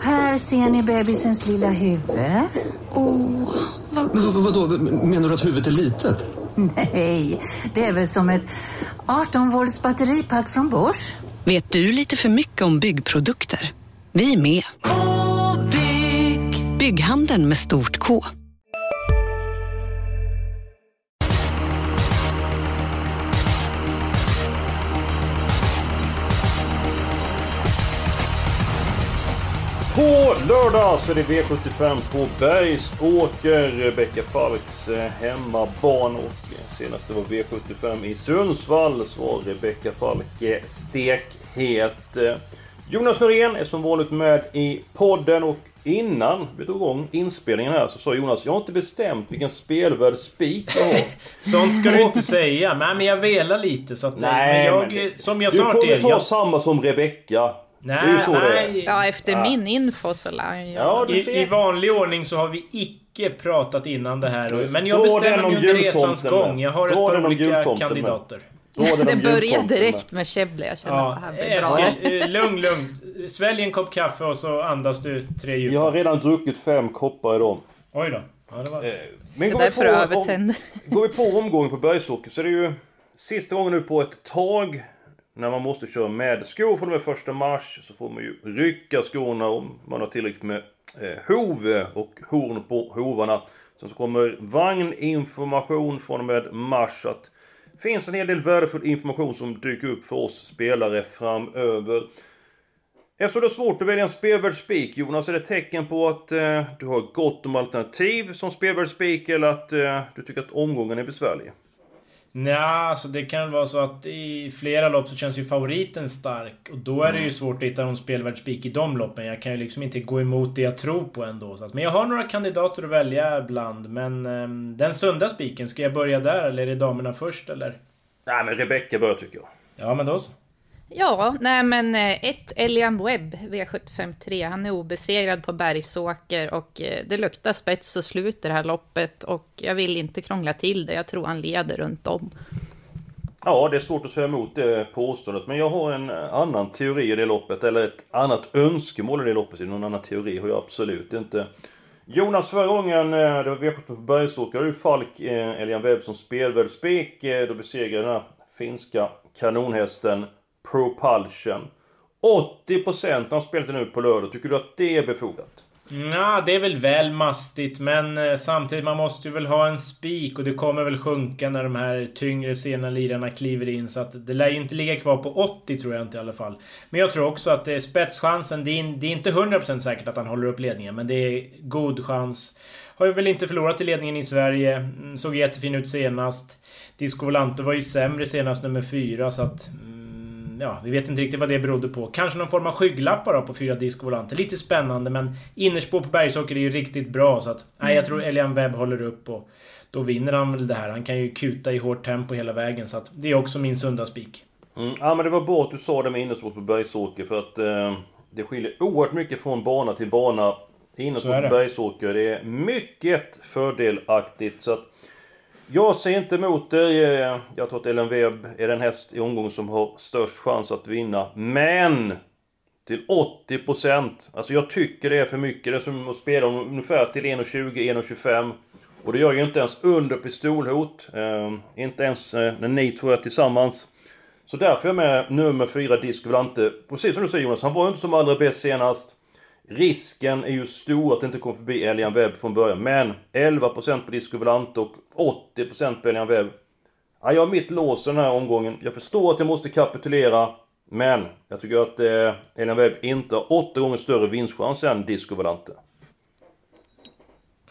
Här ser ni bebisens lilla huvud. Åh, vad... Men vad, vadå, menar du att huvudet är litet? Nej, det är väl som ett 18 volts batteripack från Bosch. Vet du lite för mycket om byggprodukter? Vi är med. -bygg. Bygghandeln med stort K. På lördag så är det V75 på Bergsåker, Rebecka Falks eh, hemmabana. Och senast det var V75 i Sundsvall så var Rebecka Falk eh, stekhet. Eh, Jonas Norén är som vanligt med i podden och innan vi drog igång inspelningen här så sa Jonas Jag har inte bestämt vilken spelvärd spik jag har. Sånt ska du inte säga. Men jag velar lite så att... Nej, men jag, men det- som jag Du sa till kommer er... ta Jag, samma som Rebecka. Nej, det det nej. Ja, efter min info så lär jag... Ja. I, I vanlig ordning så har vi icke pratat innan det här. Men jag bestämmer mig under resans gång. med. Jag har ett par olika med. kandidater. Då är Det de börjar direkt med Käble. Jag känner Ja, att det här blir bra. Eskil, eh, lugn, lugn. Svälj en kopp kaffe och så andas du tre med. djupa. Jag har redan druckit fem koppar idag. Oj då. Ja, det var... Eh, Men Det går vi, på, om, övertänder. går vi på omgången på Bergsåker så är det ju sista gången nu på ett tag när man måste köra med skor från och med första mars så får man ju rycka skorna om man har tillräckligt med eh, hov och horn på hovarna. Sen så kommer vagninformation från och med mars. Så att det finns en hel del värdefull information som dyker upp för oss spelare framöver. Eftersom det är svårt att välja en spelvärldsspik Jonas, är det tecken på att eh, du har gott om alternativ som spelvärldsspik eller att eh, du tycker att omgången är besvärlig? Nja, alltså det kan vara så att i flera lopp så känns ju favoriten stark. Och då är det ju svårt att hitta någon spelvärd spik i de loppen. Jag kan ju liksom inte gå emot det jag tror på ändå. Så att, men jag har några kandidater att välja ibland. Men ehm, den sunda spiken, ska jag börja där eller är det damerna först eller? Nej, men Rebecca börjar tycker jag. Ja, men då så. Ja, nej men eh, ett Elian Webb, V753. Han är obesegrad på Bergsåker och eh, det luktar spets och slut i det här loppet. Och jag vill inte krångla till det. Jag tror han leder runt om. Ja, det är svårt att säga emot det påståendet, men jag har en annan teori i det loppet, eller ett annat önskemål i det loppet. Någon annan teori har jag absolut inte. Jonas, förra gången eh, det var V75 på Bergsåker, hade du Falk Elian Webb som spelvärd spik. Då besegrade den här finska kanonhästen Propulsion. 80% av spelet är nu på lördag. Tycker du att det är befogat? Ja, det är väl väl mastigt, men eh, samtidigt man måste ju väl ha en spik och det kommer väl sjunka när de här tyngre sena lirarna kliver in. Så att det lär ju inte ligga kvar på 80 tror jag inte i alla fall. Men jag tror också att det är spetschansen. Det är, det är inte 100% säkert att han håller upp ledningen, men det är god chans. Har ju väl inte förlorat i ledningen i Sverige. Mm, såg jättefin ut senast. Disco Volante var ju sämre senast, nummer fyra, så att mm, Ja, vi vet inte riktigt vad det berodde på. Kanske någon form av skygglappar då på fyra Disco Volante. Lite spännande, men innerspår på Bergsåker är ju riktigt bra, så att... Nej, jag tror Elian Webb håller upp och... Då vinner han väl det här. Han kan ju kuta i hårt tempo hela vägen, så att... Det är också min sunda spik. Mm, ja men det var bra att du sa det med innersport på Bergsåker för att eh, det skiljer oerhört mycket från bana till bana. Är på. Bergsåker, det är mycket fördelaktigt. Så att jag ser inte emot det. Eh, jag tror att Ellen Webb är den häst i omgången som har störst chans att vinna. Men! Till 80%. Alltså jag tycker det är för mycket. Det är som att spela ungefär till 1,20, 1,25. Och det gör ju inte ens under pistolhot. Eh, inte ens eh, när ni två är tillsammans. Så därför är jag med nummer 4, Disco Volante. Precis som du säger Jonas, han var ju inte som allra bäst senast. Risken är ju stor att det inte kommer förbi Elian Webb från början. Men 11% på Disco Volante och 80% på Elian Webb. Ja, jag har mitt lås den här omgången. Jag förstår att jag måste kapitulera. Men jag tycker att eh, Webb inte har åtta gånger större vinstchans än Disco Volante.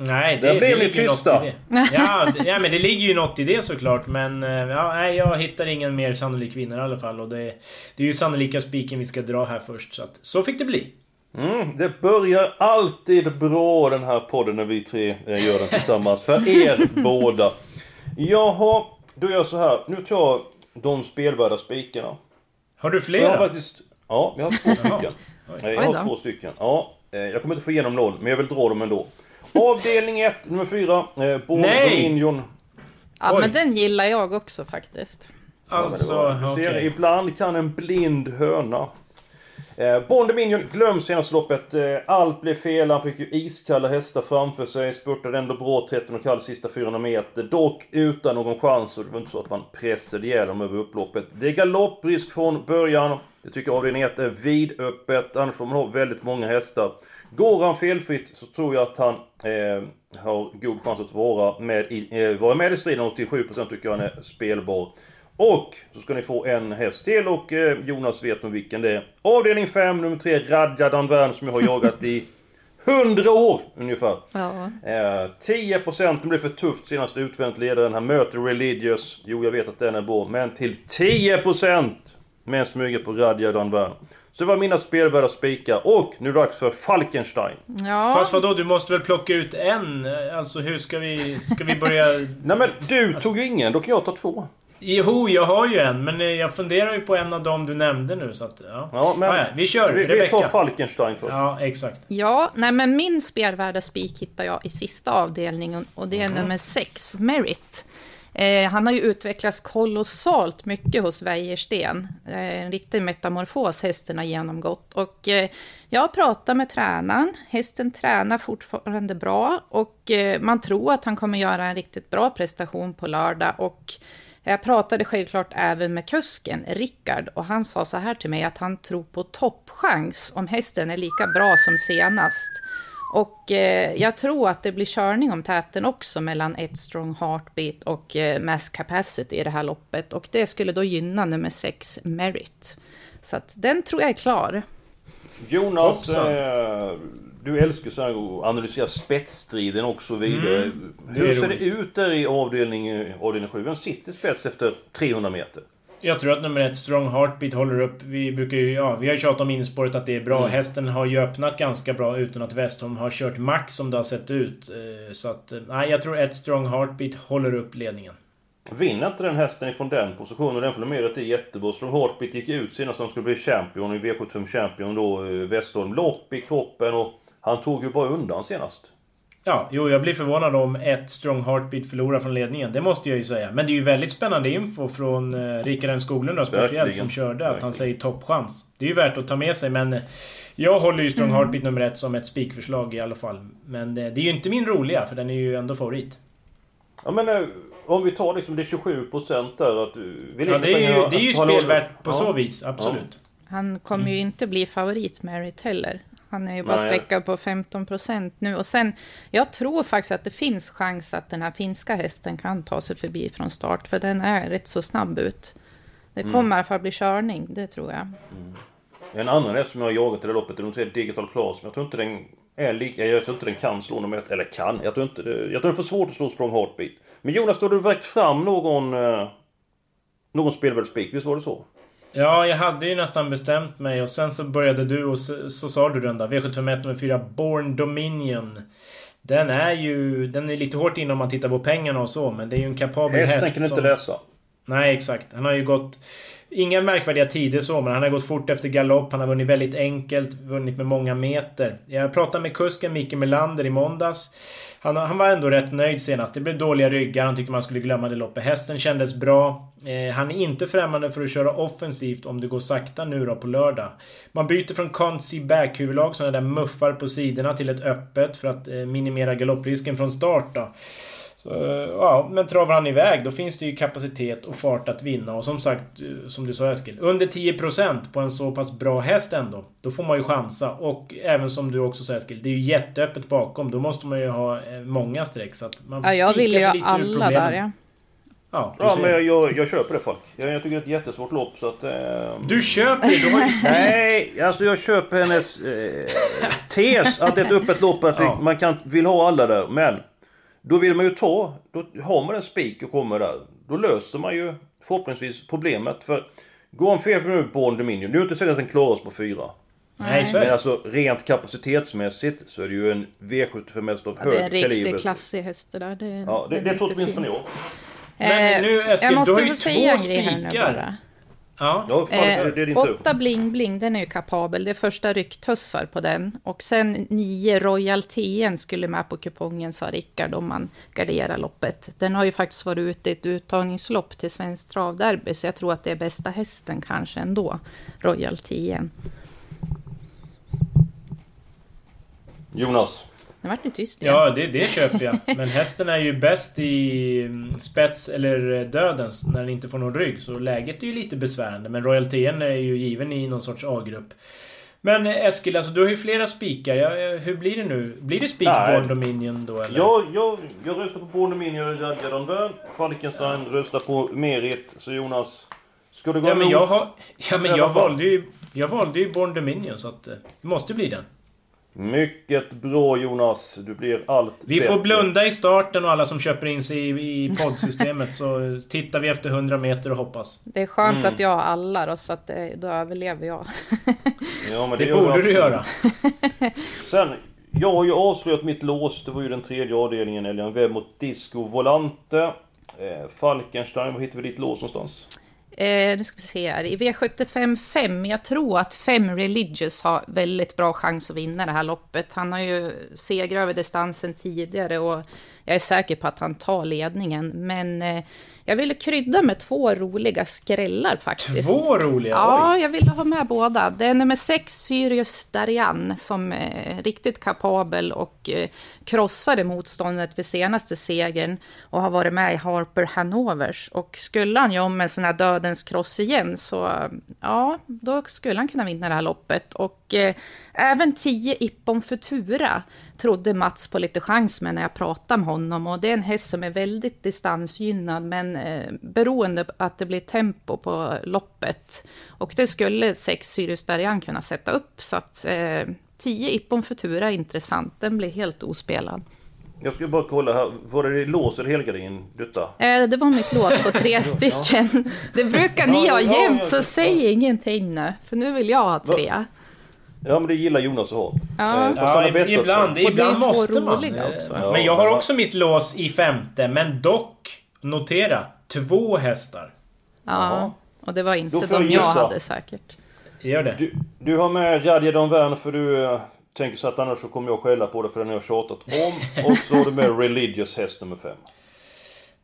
Nej, det, det ju något tysta. i det. Ja, det, ja, men det ligger ju något i det såklart. Men eh, ja, nej, jag hittar ingen mer sannolik vinnare i alla fall. Och det, det är ju sannolika spiken vi ska dra här först. Så, att, så fick det bli. Mm, det börjar alltid bra den här podden när vi tre eh, gör den tillsammans. För er båda. Jaha, då gör jag så här. Nu tar jag de spelvärda spikarna. Har du Jag flera? har faktiskt... Ja, jag har två stycken. Jag har två stycken. Ja, eh, jag kommer inte få igenom noll, men jag vill dra dem ändå. Avdelning 1, nummer 4. Eh. Ja, Oj. men den gillar jag också faktiskt. Ja, Alltså, ser, okej. ibland kan en blind höna. Eh, Dominion, glöm senaste loppet. Eh, allt blev fel. Han fick ju iskalla hästar framför sig. Spurtade ändå bra 13,5 sista 400 meter. Dock utan någon chans. Och det var inte så att man pressade ihjäl dem över upploppet. Det är galopprisk från början. Jag tycker avdelning 1 är vidöppet. Annars får man ha väldigt många hästar. Går han felfritt så tror jag att han eh, har god chans att vara med i, eh, vara med i striden. 87% tycker jag han är spelbar. Och så ska ni få en häst till och eh, Jonas vet nog vilken det är. Avdelning 5, nummer 3, Radja Danvern som jag har jagat i 100 år ungefär. Ja. Eh, 10% det blev för tufft senast utvändigt ledaren. Han möter Religious. Jo, jag vet att den är bra. Men till 10% med en smyga på Radja Danvern. Så det var mina spelvärda spikar. Och nu är det dags för Falkenstein. Ja. Fast vadå, du måste väl plocka ut en? Alltså hur ska vi... Ska vi börja... Nej men du tog ju ingen, då kan jag ta två. Jo, jag har ju en, men eh, jag funderar ju på en av dem du nämnde nu så att... Ja, Ja, men ja, vi kör, vi, vi Rebecka. tar Falkenstein först. Ja, exakt. Ja, nej men min spelvärda spik hittar jag i sista avdelningen och det är nummer 6, Merit. Eh, han har ju utvecklats kolossalt mycket hos Wäjersten. Eh, en riktig metamorfos hästen har genomgått. Och eh, jag har pratat med tränaren. Hästen tränar fortfarande bra och eh, man tror att han kommer göra en riktigt bra prestation på lördag. Och jag pratade självklart även med kusken, Rickard, och han sa så här till mig att han tror på toppchans om hästen är lika bra som senast. Och eh, jag tror att det blir körning om täten också mellan ett strong heartbeat och eh, mass capacity i det här loppet. Och det skulle då gynna nummer 6, Merit. Så att den tror jag är klar. Jonas, eh, du älskar så här att analysera spetsstriden och så vidare. Mm, det Hur ser det ut där i avdelning, avdelning 7? Vem sitter spets efter 300 meter? Jag tror att nummer ett, Strong Heartbeat, håller upp. Vi brukar ju, ja, vi har ju tjatat om inspåret att det är bra. Mm. Hästen har ju öppnat ganska bra utan att Westholm har kört max som det har sett ut. Eh, Så att, eh, nej, jag tror ett Strong Heartbeat håller upp ledningen. Vinner inte den hästen ifrån den positionen? Den numret är jättebra. Strong Heartbeat gick ut senast han skulle bli champion i V75 Champion då, eh, Westholm. Lopp i kroppen och han tog ju bara undan senast. Ja, jo, jag blir förvånad om ett Strong Heartbeat förlorar från ledningen. Det måste jag ju säga. Men det är ju väldigt spännande info från eh, Rickard N Skoglund då, speciellt, Verkligen. som körde. Att han Verkligen. säger toppchans. Det är ju värt att ta med sig, men... eh, Jag håller ju Strong Heartbeat nummer ett som ett spikförslag i alla fall. Men eh, det är ju inte min roliga, för den är ju ändå favorit. Ja men eh, om vi tar liksom det 27% där att... Vi Ja, det är ju, det är ju spelvärt på Ja. så vis, absolut. Han kommer ju inte bli favorit Merit heller. Han är ju bara sträckad på 15 procent nu. Och sen, jag tror faktiskt att det finns chans att den här finska hästen kan ta sig förbi från start. För den är rätt så snabb ut. Det kommer i alla fall bli körning, det tror jag. En annan häst som jag har jagat i det loppet är tre Digital Class, men jag tror inte den är lika... Jag tror inte den kan slå nummer ett. Eller kan, jag tror inte det... Jag tror det är för svårt att slå Strong Heartbeat. Men Jonas, då har du vägt fram någon... Eh, någon spelvärd spik, visst var det så? Ja, jag hade ju nästan bestämt mig och sen så började du och så, så sa du den där. V751 nummer 4, Born Dominion. Den är ju... Den är lite hårt inne om man tittar på pengarna och så, men det är ju en kapabel Hästen häst kan inte som... läsa. Nej, exakt. Han har ju gått... Inga märkvärdiga tider så, men han har gått fort efter galopp. Han har vunnit väldigt enkelt, vunnit med många meter. Jag pratade med kusken Micke Melander i måndags. Han, han var ändå rätt nöjd senast. Det blev dåliga ryggar, han tyckte man skulle glömma det loppet. Hästen kändes bra. Eh, han är inte främmande för att köra offensivt om det går sakta nu då på lördag. Man byter från Consi back-huvudlag, sådana där muffar på sidorna, till ett öppet för att eh, minimera galopprisken från start då. Så, eh, ja, men travar han iväg då finns det ju kapacitet och fart att vinna. Och som sagt, eh, som du sa Eskil, under 10% på en så pass bra häst ändå. Då får man ju chansa. Och även som du också sa Eskil, det är ju jätteöppet bakom. Då måste man ju ha eh, många streck. Så att man får Ja, jag vill ju sig ha alla där ja. Ja, Ja, men jag, jag, jag köper det Falk. Jag, jag tycker det är ett jättesvårt lopp så att... Eh, Du köper det, du har ju Nej, alltså jag köper hennes eh, tes att det är ett öppet lopp att Ja. man kan, vill ha alla där. Men då vill man ju ta, då har man en spik och kommer där. Då löser man ju förhoppningsvis problemet. För går han fel för nu på Dominion, nu är det inte säkert att den klarar oss på fyra. Nej, så Men det. alltså rent kapacitetsmässigt så är det ju en V75 häst av Det är en hög riktigt kaliber. klassig häst det där. Det, Ja, det, det är tror åtminstone jag. Men nu, Eskil, jag måste du har ju två en spikar. Ja. No, fan, eh, Bling Bling, den är ju kapabel. Det är första rycktussar på den. Och sen nio Royal TN skulle med på kupongen, sa Rickard, om man garderar loppet. Den har ju faktiskt varit ute i ett uttagningslopp till Svenskt Travderby, så jag tror att det är bästa hästen kanske ändå, Royal TN. Jonas? Nu vart det tyst igen. Ja, det, det köper jag. Men hästen är ju bäst i mm, spets eller dödens när den inte får någon rygg. Så läget är ju lite besvärande. Men Royal TN är ju given i någon sorts A-grupp. Men eh, Eskil, alltså du har ju flera spikar. Ja, eh, hur blir det nu? Blir det spik. Born Dominion då eller? Jag, jag, jag röstar på Born Dominion och Jadjadon Värn. Falkenstein röstar på Merit. Så Jonas, ska du gå Ja men emot? jag har... Ja men jag valde ju... Jag valde ju Born Dominion så att... eh, Det måste bli den. Mycket bra Jonas. Du blir allt Vi bättre. får blunda i starten och alla som köper in sig i, i poddsystemet så tittar vi efter 100 meter och hoppas. Det är skönt Mm. att jag har alla då, så att det, då överlever jag. Ja, men Det, gör borde du göra. Sen, jag har ju avslöjat mitt lås. Det var ju den tredje avdelningen. Elian Webb mot Disco Volante. Eh, Falkenstein, var hittar vi ditt lås någonstans? Eh, nu ska vi se här. I V75 5, jag tror att 5 Religious har väldigt bra chans att vinna det här loppet. Han har ju segrat över distansen tidigare och jag är säker på att han tar ledningen. Men eh, jag ville krydda med två roliga skrällar faktiskt. Två roliga? Ja, jag ville ha med båda. Det är nummer sex, Sirius Darian, som är riktigt kapabel och eh, krossade motståndet vid senaste segern och har varit med i Harper Hanovers. Och skulle han göra om en sån här dödens kross igen så, eh, ja, då skulle han kunna vinna det här loppet. Och eh, även 10 Ippon Futura trodde Mats på lite chans med när jag pratade med honom. Och det är en häst som är väldigt distansgynnad, men eh, beroende på att det blir tempo på loppet. Och det skulle sex Sirius Darian kunna sätta upp, så att eh, 10 Ippon Futura är intressant. Den blir helt ospelad. Jag ska bara kolla här. Var det lås eller helgardin? Detta? Eh, det var mitt lås på tre stycken. Det brukar ni ha jämt, så säg ingenting nu. För nu vill jag ha tre. Ja men det gillar Jonas att ha. Ja. Eh, Ja, ibland, också. Ibland måste man. Eh, också. Ja, Men jag har också mitt lås i femte, men dock, notera, två hästar. Ja, och det var inte de jag jag gissa. hade säkert. Gör det. Du, du har med Radjadon Värn för du eh, tänker så att annars så kommer jag skälla på det för den har jag tjatat om. Och så har du med Religious häst nummer 5.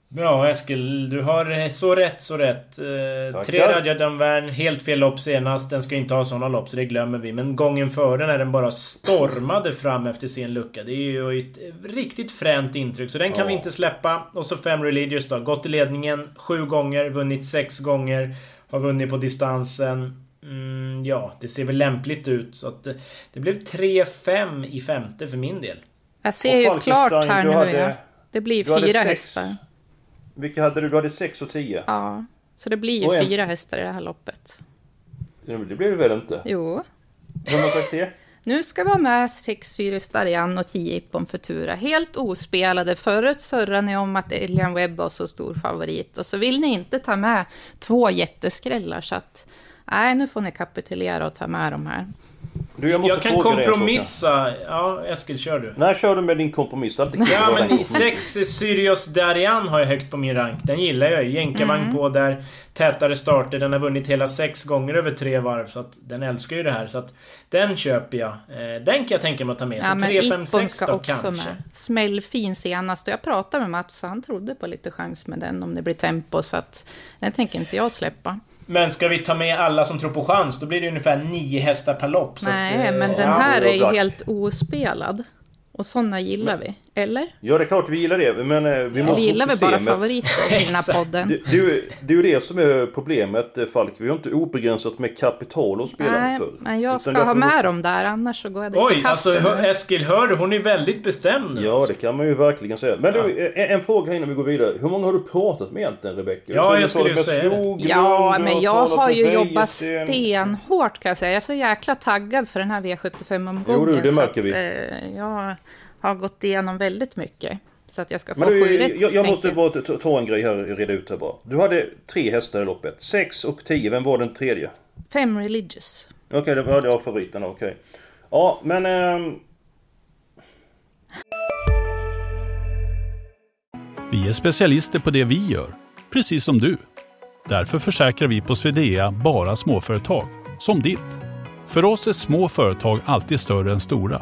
Bra Eskil, du har så rätt så rätt. Eh, tre Radjadan Värn, helt fel lopp senast. Den ska inte ha såna lopp så det glömmer vi. Men gången före när den bara stormade fram efter sin lucka. Det är ju ett riktigt fränt intryck. Så den kan Ja. vi inte släppa. Och så fem Religious då. Gått i ledningen sju gånger, vunnit sex gånger. Har vunnit på distansen. Mm, ja, det ser väl lämpligt ut. Så att det, det blev 3-5 i femte för min del. Jag Och ser ju klart här nu. hade- ja. Det blir du fyra sex. hästar. Vilka hade du? Du hade 6 och 10. Ja, så det blir ju Och en- fyra hästar i det här loppet. Det blir det väl inte? Jo. Vem har sagt det? Nu ska vi ha med sex Sirius Darian och tio Ippon Futura. Helt ospelade. Förut surrade ni om att Elian Webb var så stor favorit. Och så vill ni inte ta med två jätteskrällar. Så att, nej, nu får ni kapitulera och ta med de här. Du, jag måste Jag kan kompromissa. Ja, Eskil, kör du. Nej, kör du med din kompromiss. Alltid Ja men sex Sirius Darian har jag högt på min rank. Den gillar jag ju. Jänkarvagn Mm. på där. Tätare starter. Den har vunnit hela sex gånger över tre varv. Så att den älskar ju det här. Så att den köper jag. Eh, den kan jag tänka mig att ta med. Ja, så men 3, 5, Ippon 6 ska då också kanske. med. Smällfin senast. Jag pratade med Mats och han trodde på lite chans med den om det blir tempo. Så att den tänker inte jag släppa. Men ska vi ta med alla som tror på chans, då blir det ungefär nio hästar per lopp. Nej, att, eh, men den ja. här är ju helt ospelad. Och sådana gillar vi. Eller? Ja, det är klart vi gillar det. Men eh, vi måste Vi gillar väl bara favoriter i den här podden. Det, det, är ju- det är ju det som är problemet eh, Falk. Vi har inte obegränsat med kapital att spela Nej, för. men jag Utan ska ha måste- med dem där, annars så går jag dit Oj, alltså hör, Eskil, hör du? Hon är väldigt bestämd nu. Ja, det kan man ju verkligen säga. Men du, en, en fråga här innan vi går vidare. Hur många har du pratat med egentligen, Rebecca? Ja, jag skulle ju säga det. Ja, men jag har ju jobbat stenhårt kan jag säga. Jag är så jäkla taggad för den här V75-omgången. Jo, du, det märker att, vi. eh, Jag har gått igenom väldigt mycket. Så att jag ska få Men du, sju rätt. jag, jag måste bara ta, en grej här och reda ut här bara. Du hade tre hästar i loppet. Sex och tio. Vem var den tredje? Fem religious. Okej, det var det var favoriten. Okej. Ja, men... ehm, Vi är specialister på det vi gör, precis som du. Därför försäkrar vi på Swedea bara småföretag, som ditt. För oss är små företag alltid större än stora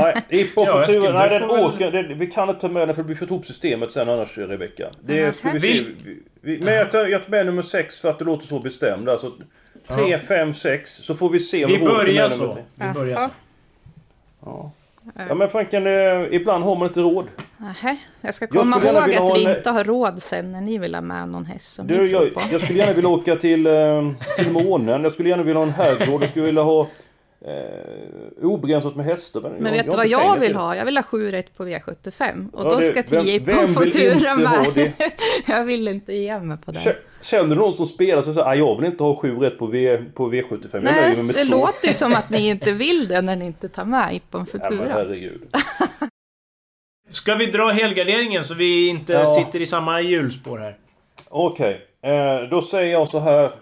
Nej, Ja, jag skulle- nej det den väl- åker, det, vi kan inte ta med den för det blir för ihop systemet sen annars Rebecka. Det Jaha. ska vi se. Vi, vi, men jag tar, jag tar med nummer 6 för att det låter så bestämd. Alltså 3, 5, 6 så får vi se om Vi det börjar så. Vi börjar så. Ja. ja men Franken, eh, ibland har man inte råd. Nähä, jag ska Jag komma skulle gärna ihåg att vi en- inte har råd sen när ni vill ha med någon häst som Du, vi tror jag, på. jag skulle gärna vilja åka till, eh, till månen. Jag skulle gärna vilja ha en herrgård. Jag skulle vilja ha eh, obegränsat med hästar. Men jag- vet du vad jag vill ha? Jag vill ha 7 rätt på V75. Och Ja, då det- ska vem- 10 vem på Futura med. det? jag vill inte ge mig på det. Kä- Känner du någon som spelar så säger "Ah, jag vill inte ha sju rätt på, v, på V75. Jag nöjer Nej, det två." låter ju som att ni inte vill det när ni inte tar med Ippon Ja, men Futura. herregud. Ska vi dra helgarderingen så vi inte Ja. sitter i samma hjulspår här? Okej, eh, då säger jag så här.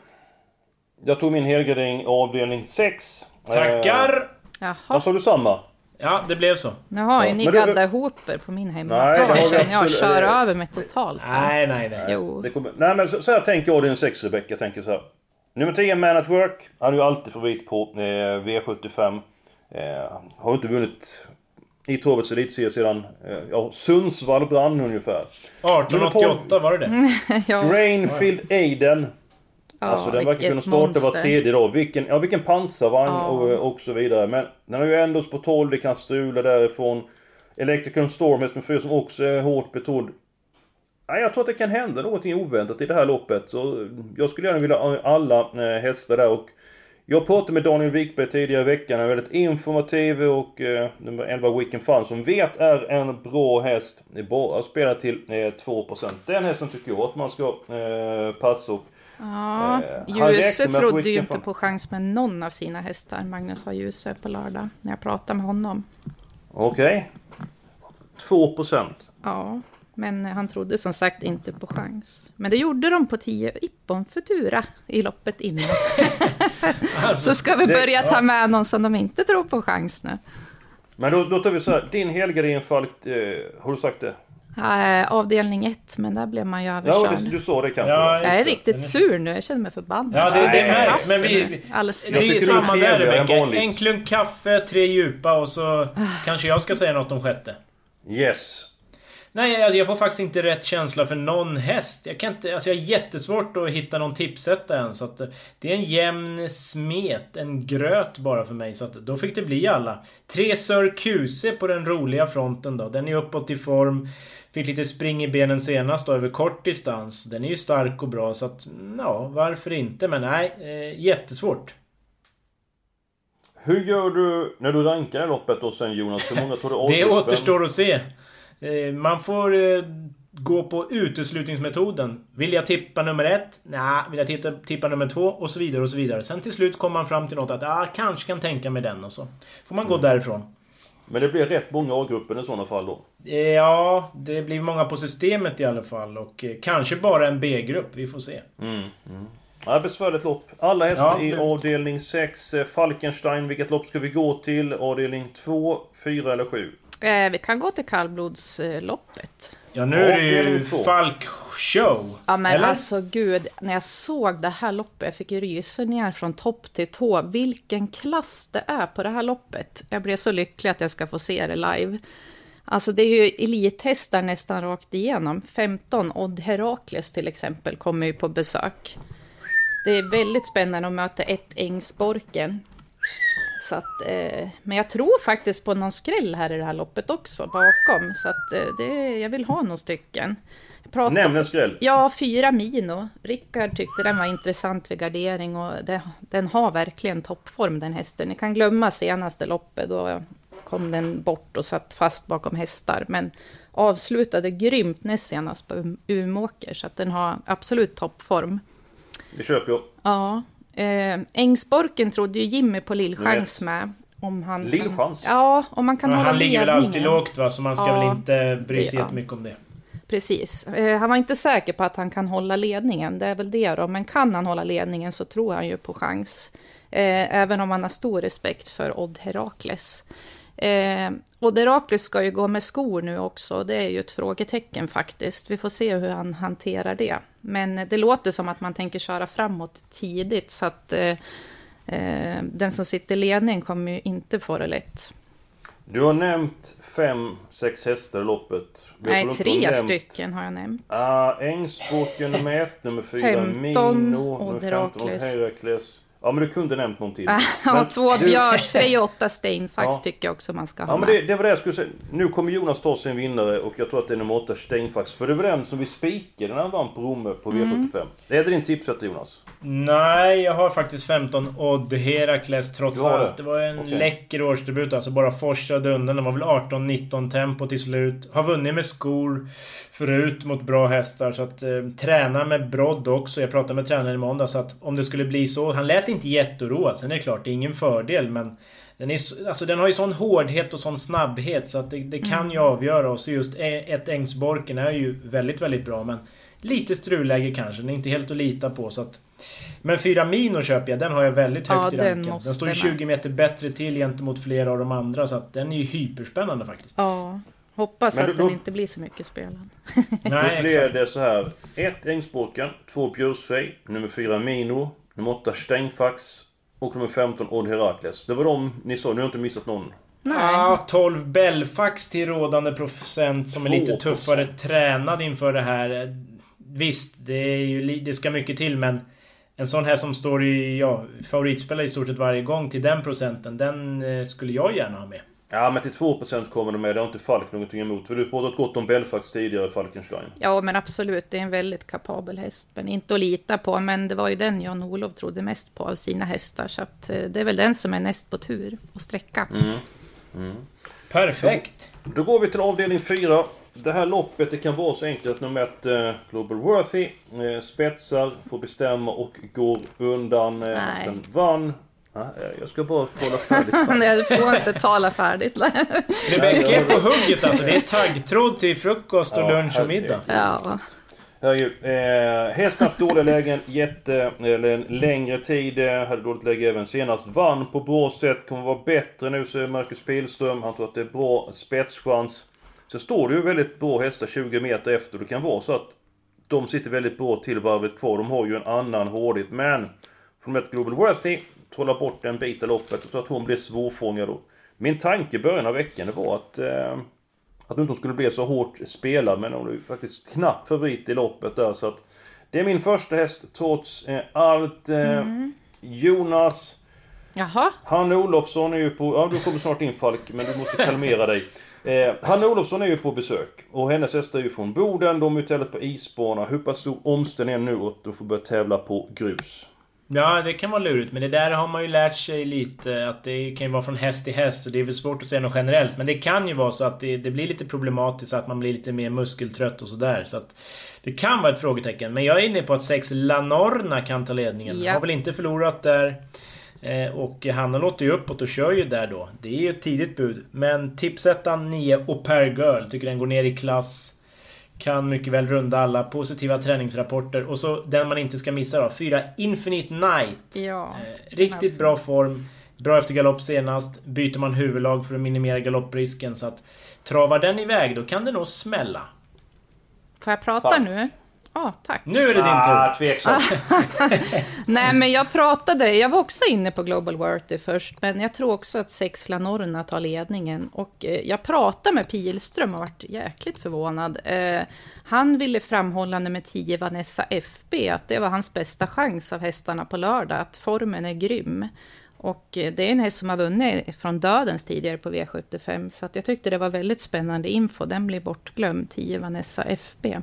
Jag tog min helgardering avdelning 6. Tackar! Jaha, Vad sa du samma? Ja, det blev så. nu har ju Ja, ni men det- gaddat ihop er på min Nej, det hemmaplan känner jag absolut- kör över mig totalt. Nej, nej, nej. Jo. Det kommer, nej men så, så här tänker jag avdelning 6 Rebecka. Jag tänker så här. Nummer 10 Man at Work. Han är ju alltid favorit på eh, V75. Eh, har inte vunnit i Travets elitserie sedan eh, ja, Sundsvall brann ungefär. 1888 var det det? ja, Grainfield Aiden. Ja, alltså den verkar kunna starta var monster. tredje dag. Vilken, ja, vilken pansarvagn Ja. och, och så vidare. Men den har ju ändå på 12, det kan strula därifrån. Electricum Storm häst med 4 som också är hårt betrodd. Ja, jag tror att det kan hända någonting oväntat i det här loppet. Så jag skulle gärna vilja ha alla eh, hästar där. Och jag pratade med Daniel Wikberg tidigare i veckan. Han är väldigt informativ och eh, nummer 11 Wicken Fun som vet är en bra häst. Det är bara att spela till eh, 2%. Den hästen tycker jag att man ska eh, passa. Och Ja, Eh, Ljuse trodde ju inte på chans med någon av sina hästar. Magnus har Ljuse på lördag. När jag pratade med honom. Okej. 2%. Ja, men han trodde som sagt inte på chans. Men det gjorde de på 10 Ippon Futura i loppet innan. Alltså, Så ska vi det- börja ta med någon som de inte tror på chans nu. Men då, då tar vi så här. Din helgardin Falk, eh, har du sagt det? Äh, avdelning 1, men där blev man ju Ja, överkörd. du, du sa det kanske. Ja, jag är det. riktigt sur nu, jag känner mig förbannad. Ja, det- det dricker märks, men vi- nu. Alldeles Det är det är samma där Rebecka. En klunk kaffe, tre djupa och så kanske jag ska säga något om sjätte. Yes. Nej, jag, jag får faktiskt inte rätt känsla för någon häst. Jag kan inte... Alltså jag har jättesvårt att hitta någon tipsetta än. Så att eh, det är en jämn smet, en gröt bara för mig. Så att då fick det bli alla. Tre Sir Kuse på den roliga fronten då. Den är uppåt i form. Fick lite spring i benen senast då över kort distans. Den är ju stark och bra så att... mm, Ja, varför inte? Men nej, eh, jättesvårt. Hur gör du när du rankar det loppet då sen Jonas? Hur många tar du av Det återstår att se. Eh, Man får eh, gå på uteslutningsmetoden. Vill jag tippa nummer ett? Nej. Vill jag tippa, tippa nummer två? Och så vidare och så vidare. Sen till slut kommer man fram till något att ah, kanske kan tänka mig den och så. Får man gå därifrån. Men det blir rätt många A-grupper i sådana fall då. Ja, det blir många på systemet i alla fall. Och eh, kanske bara en B-grupp. Vi får se. Mm. Mm. Ja, besvärligt lopp. Alla hästar Ja, i det- avdelning 6. Eh, Falkenstein, vilket lopp ska vi gå till? Avdelning 2, 4 eller 7? Eh, vi kan gå till kallblodsloppet. Ja, nu är det ju. Falk Show. Ja men Eller? alltså gud, när jag såg det här loppet, jag fick ju rysningar från topp till tå. Vilken klass det är på det här loppet. Jag blev så lycklig att jag ska få se det live. Alltså det är ju elithästar nästan rakt igenom. 15, Odd Herakles till exempel, kommer ju på besök. Det är väldigt spännande att möta ett Ängsborken. Så att, eh, men jag tror faktiskt på någon skräll här i det här loppet också bakom. Så att eh, det, jag vill ha några stycken. Pratar- Nämn en skräll. Ja, fyra Mino. Rickard tyckte den var intressant vid gardering och det, den har verkligen toppform den hästen. Ni kan glömma senaste loppet, då kom den bort och satt fast bakom hästar. Men avslutade grymt näst senast på Um- Umeåker, så att den har absolut toppform. Det köper jag. Ja, eh, Ängsborken trodde ju Jimmy på Lillchans med. Om han Lillchans? Ja, om man kan Men hålla han ligger väl alltid lågt va, så man ska Ja, väl inte bry sig ja. jättemycket om det. Precis. Eh, han var inte säker på att han kan hålla ledningen, det är väl det då. Men kan han hålla ledningen så tror han ju på chans. Eh, även om han har stor respekt för Odd Herakles. Eh, och Deraklis ska ju gå med skor nu också. Det är ju ett frågetecken faktiskt. Vi får se hur han hanterar det. Men det låter som att man tänker köra framåt tidigt. Så att eh, eh, den som sitter i ledning kommer ju inte få det lätt. Du har nämnt fem, sex hästar i loppet. Nej, tre stycken har jag nämnt. Ah, Ängsboken nummer ett, nummer fyra Mino, nummer 15 Herakles. Ja men du kunde nämnt någon till. Ja, två du... Björsfrej och åtta Steinfax ja. tycker jag också man ska ha Ja men det, det, var det jag skulle säga. Nu kommer Jonas ta sin vinnare och jag tror att det är nummer åtta Steinfax. För det var den som vi spikade när han vann på Romme på V75. Mm. Det är din tipset Jonas? Nej, jag har faktiskt 15 Odd Herakles trots allt. Det var en okay. läcker årsdebut alltså. Bara forsade undan. Det var väl 18-19 tempo till slut. Har vunnit med skor förut mot bra hästar. Så att eh, träna med brodd också. Jag pratade med tränaren i måndag så att om det skulle bli så. Han lät inte jätteoroad. Sen är det klart, det är ingen fördel men den, är, alltså den har ju sån hårdhet och sån snabbhet så att det, det kan ju mm. avgöra. Och så just ett Ängsborken är ju väldigt, väldigt bra. Men lite strulläge kanske. Den är inte helt att lita på. Så att, men 4 Mino köper jag. Den har jag väldigt högt ja, i ranken. Den, den står ju 20 meter bättre till gentemot flera av de andra. Så att den är ju hyperspännande faktiskt. Ja. Hoppas Men att då, den inte blir så mycket spelad. Nej, då blir det så här. 1 Ängsborken, 2 Bjursfej, nummer 4 Mino, nummer 8 Stengfax och nummer 15 Odd Herakles. Det var de ni sa, ni har inte missat någon? Nej. Ja, 12 Belfax till rådande procent som är lite tuffare tränad inför det här. Visst, det, är ju, det ska mycket till men en sån här som står i ja, favoritspelare i stort sett varje gång till den procenten, den eh, skulle jag gärna ha med. Ja men till 2% kommer de med, det har inte Falk någonting emot. För du pratat gott om Belfax tidigare, Falkenstein. Ja men absolut, det är en väldigt kapabel häst. Men inte att lita på, men det var ju den Jan-Olof trodde mest på av sina hästar. Så att eh, det är väl den som är näst på tur och sträcka. Mm. Mm. Perfekt! Då, då, går vi till avdelning 4. Det här loppet det kan vara så enkelt att nummer ett eh, Global Worthy eh, spetsar, får bestämma och går undan. Eh, den vann jag ska bara tala färdigt. Nej, du får inte tala färdigt. Rebecka är på hugget alltså. Det är taggtråd till frukost och ja, lunch och middag. Ja. Eh, hästen haft dåliga lägen jätte, eller en längre tid. Eh, hade dåligt läge även senast. Vann på bra sätt. Kommer vara bättre nu säger Marcus Pilström. Han tror att det är bra spetschans. Så står det ju väldigt bra hästar 20 meter efter. Det kan vara så att de sitter väldigt bra till varvet kvar. De har ju en annan hårdhet. Men från ett Global Worthy trolla bort en bit av loppet så att hon blev svårfångad då. Min tanke i början av veckan det var att eh, att hon inte skulle bli så hårt spelad men hon är ju faktiskt knappt favorit i loppet där så att det är min första häst trots eh, allt. Eh, mm. Jonas Jaha. Hanne Olofsson är ju på... Ja, du kommer snart in Falk, men du måste kalmera dig. Eh, Hanne Olofsson är ju på besök. Och hennes hästar är ju från Boden. De är ju på isbana. Hur pass stor omställning är nu att de får börja tävla på grus? Ja, det kan vara lurigt. Men det där har man ju lärt sig lite. Att det kan ju vara från häst till häst. Så det är väl svårt att säga något generellt. Men det kan ju vara så att det, det blir lite problematiskt. Så att man blir lite mer muskeltrött och sådär. Så att det kan vara ett frågetecken. Men jag är inne på att 6 Lanorna kan ta ledningen. Ja. Har väl inte förlorat där. Eh, och Hanna låter ju uppåt och kör ju där då. Det är ju ett tidigt bud. Men tipsettan 9 Au Girl. Tycker den går ner i klass. Kan mycket väl runda alla positiva träningsrapporter. Och så den man inte ska missa då. Fyra Infinite Night. Ja, eh, riktigt absolut. bra form. Bra efter galopp senast. Byter man huvudlag för att minimera galopprisken. Så att travar den iväg då kan det nog smälla. Får jag prata Fan. nu? Ah, tack. Nu är det din ah, tur. Nej, men jag pratade, jag var också inne på Global Worthy först, men jag tror också att Sex Lanorna tar ledningen. Och eh, jag pratade med Pilström och varit jäkligt förvånad. Eh, han ville framhålla nummer 10, Vanessa FB, att det var hans bästa chans av hästarna på lördag, att formen är grym. Och eh, det är en häst som har vunnit från dödens tidigare på V75, så att jag tyckte det var väldigt spännande info. Den blir bortglömd, 10 Vanessa FB.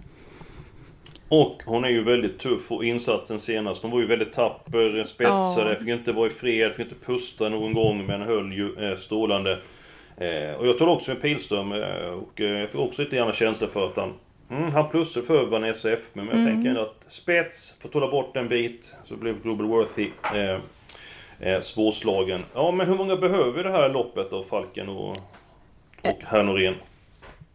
Och hon är ju väldigt tuff och insatsen senast. Hon var ju väldigt tapper, spetsade, ja. fick inte vara i fred, fick inte pusta någon gång men höll ju eh, strålande. Eh, och jag tar också en Pilström eh, och eh, jag får också lite gärna känsla för att han... Mm, han plussar för Vanessa F men jag mm. tänker ändå att spets, får tåla bort en bit, så blev Global Worthy eh, eh, svårslagen. Ja men hur många behöver det här loppet då, Falken och, och herr Norén?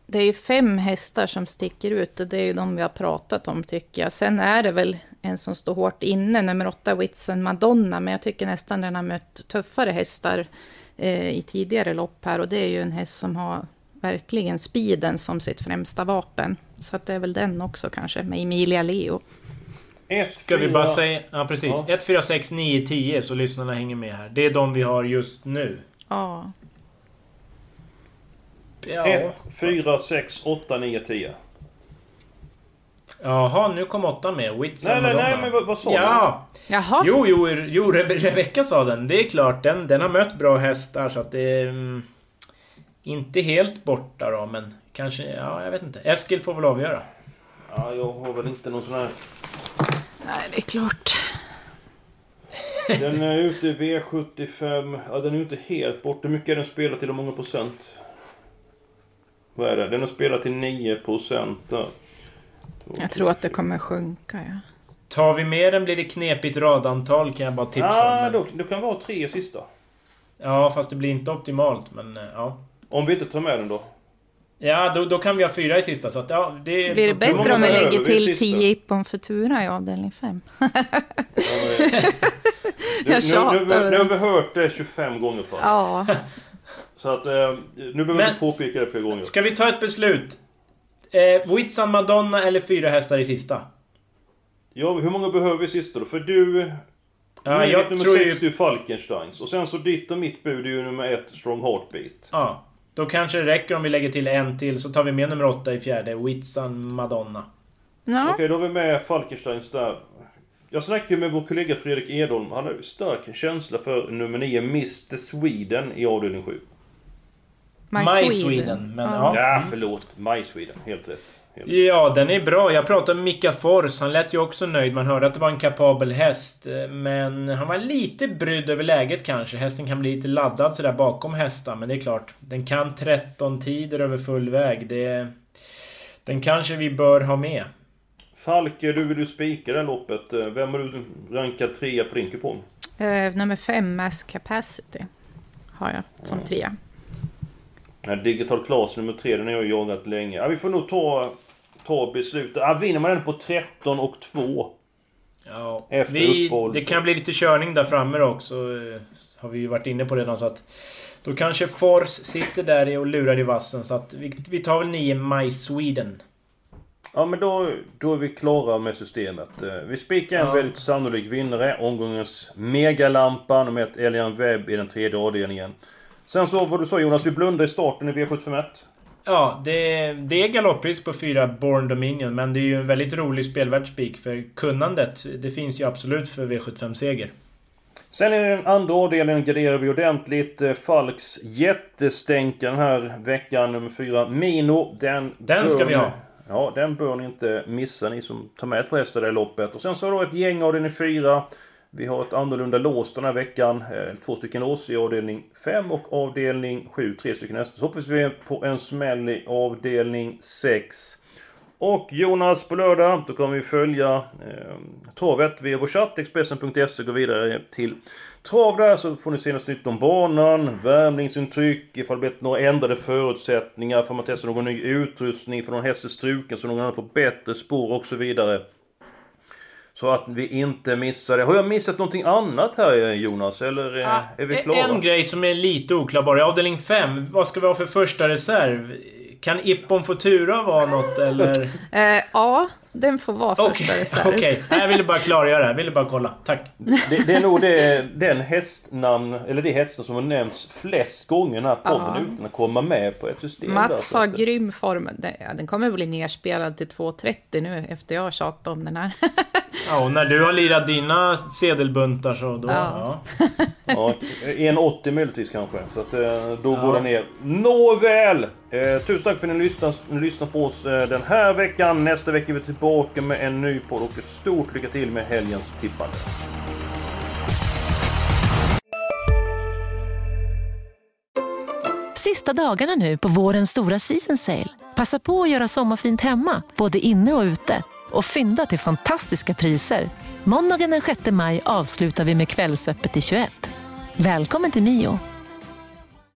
Det är ju fem hästar som sticker ut och det är ju de vi har pratat om tycker jag. Sen är det väl en som står hårt inne, nummer åtta Whitson Madonna, men jag tycker nästan den har mött tuffare hästar eh, i tidigare lopp här. Och det är ju en häst som har verkligen speeden som sitt främsta vapen. Så att det är väl den också kanske, med Emilia Leo. Ett, Ska vi bara säga... Ja, precis. Ja. 1, 4, 6, 9, 10 så lyssnarna hänger med här. Det är de vi har just nu. Ja, Ja. 1, 4, 6, 8, 9, 10. Jaha, nu kom åttan med. Wits Nej, nej, nej, men vad, vad sa Ja! Jaha. Jo, jo, jo Rebe- Rebecca sa den. Det är klart, den, den har mött bra hästar så att det. Mm, inte helt borta då, men kanske... Ja, jag vet inte. Eskil får väl avgöra. Ja, jag har väl inte någon sån här... Nej, det är klart. Den är ute i V75. Ja, den är inte helt bort. Hur mycket är den spelat till? Hur många procent? Vad är det? Den har spelat till 9 procent. Jag tror att det kommer sjunka, ja. Tar vi med den blir det knepigt radantal kan jag bara tipsa Ja, om. Men- då, då kan vara tre sista. Ja, fast det blir inte optimalt, men eh, ja. Om vi inte tar med den då? Ja, då, då kan vi ha fyra i sista, så att ja, det... Blir det bättre om vi lägger till? 10 Ippon Futura i avdelning 5? Ja, Nu, Jag tjatar nu, nu, över nu har det. vi hört det 25 gånger förut. Ja. Så att eh, nu behöver vi Men- inte påpeka det fler gånger. Ska vi ta ett beslut? Eh, Witsan Madonna eller fyra hästar i sista? Ja, hur många behöver vi sista då? För du... Ja, Ja, jag nummer tror 6 ju... Falkensteins. Och sen så ditt och mitt bud är ju nummer 1 Strong Heartbeat. Ja. Då kanske det räcker om vi lägger till en till, så tar vi med nummer åtta i fjärde. Witsan Madonna. ja. Okej, då har vi med Falkensteins där. Jag snackade ju med vår kollega Fredrik Edholm. Han har ju stark känsla för nummer 9 Mr Sweden i avdelning 7. My Sweden, men ja. Ja, förlåt. My Sweden. Helt rätt. Helt. Ja, den är bra. Jag pratade med Mika Fors. Han lät ju också nöjd. Man hörde att det var en kapabel häst. eh, Men han var lite brydd över läget kanske. Hästen kan bli lite laddad sådär bakom hästar. Men det är klart. Den kan 13 tider över full väg. Det... Den kanske vi bör ha med. Falke, du vill ju spika det här loppet. Eh, Vem har du rankat trea på din kupong? Eh, nummer 5, Mass Capacity, har jag som trea. Här Digital Class nummer 3, den har jag jagat länge. Ja, vi får nog ta, ta beslutet. Ja, vinner man den på 13 och 2. Ja, Efter vi, uppehåll, det kan bli lite körning där framme också. eh, Har vi ju varit inne på redan så att... Då kanske Fors sitter där och lurar i vassen så att vi, vi tar väl 9 My Sweden. Ja men då, då är vi klara med systemet. Eh, Vi spikar en Ja. väldigt sannolik vinnare. Omgångens megalampa nummer ett Elian Webb i den tredje avdelningen. Sen så, vad du sa Jonas, vi blundar i starten i V751. Ja, det, det är galopppris på fyra Born Dominion men det är ju en väldigt rolig spelvärd spik för kunnandet det finns ju absolut för V75-seger. Sen i den andra avdelningen garderar vi ordentligt. Eh, Falks jättestänkare den här veckan, nummer fyra Mino. Den, Den ska bör vi ni- ha. Ja, den bör ni inte missa, ni som tar med på hästar i loppet. Och sen så har vi då ett gäng avdelning fyra. Vi har ett annorlunda lås den här veckan. Eh, två stycken lås i avdelning 5 och avdelning 7. Tre stycken hästar. Så hoppas vi på en smäll i avdelning 6. Och Jonas, på lördag, då kommer vi följa eh, travet via vår chatt, Expressen.se, gå vidare till trav där så får ni senast nytt om banan, värmningsintryck, ifall det blivit några ändrade förutsättningar, får man testa någon ny utrustning, för någon häst är struken så någon annan får bättre spår och så vidare. Så att vi inte missar det. Har jag missat någonting annat här Jonas? Eller eh, är vi klara? En grej som är lite oklar bara. I avdelning 5, vad ska vi ha för första reserv? Kan Ippon Futura vara något eller? Eh, ja, den får vara första reserv. okej. Nej, Jag ville bara klargöra. Jag ville bara kolla. Tack. Det, det är nog det, den hästnamn, eller det hästar som har nämnts flest gånger i den här podden Ja. utan att komma med på ett system. Mats där, har att- grym form. Den kommer bli nerspelad till 2.30 nu efter jag har tjatat om den här. Ja, och när du har lirat dina sedelbuntar så då... Ja. Ja. Ja, 1,80 möjligtvis kanske. Så att eh, då Ja. går den ner. Nåväl! Eh, tusen tack för att ni lyssnar, ni lyssnar på oss eh, den här veckan. Nästa vecka är vi tillbaka med en ny podd och ett stort lycka till med helgens tippande. Sista dagarna nu på vårens stora season sale. Passa på att göra sommarfint hemma, både inne och ute. Och fynda till fantastiska priser. Måndagen den 6 maj avslutar vi med Kvällsöppet i 21. Välkommen till Mio.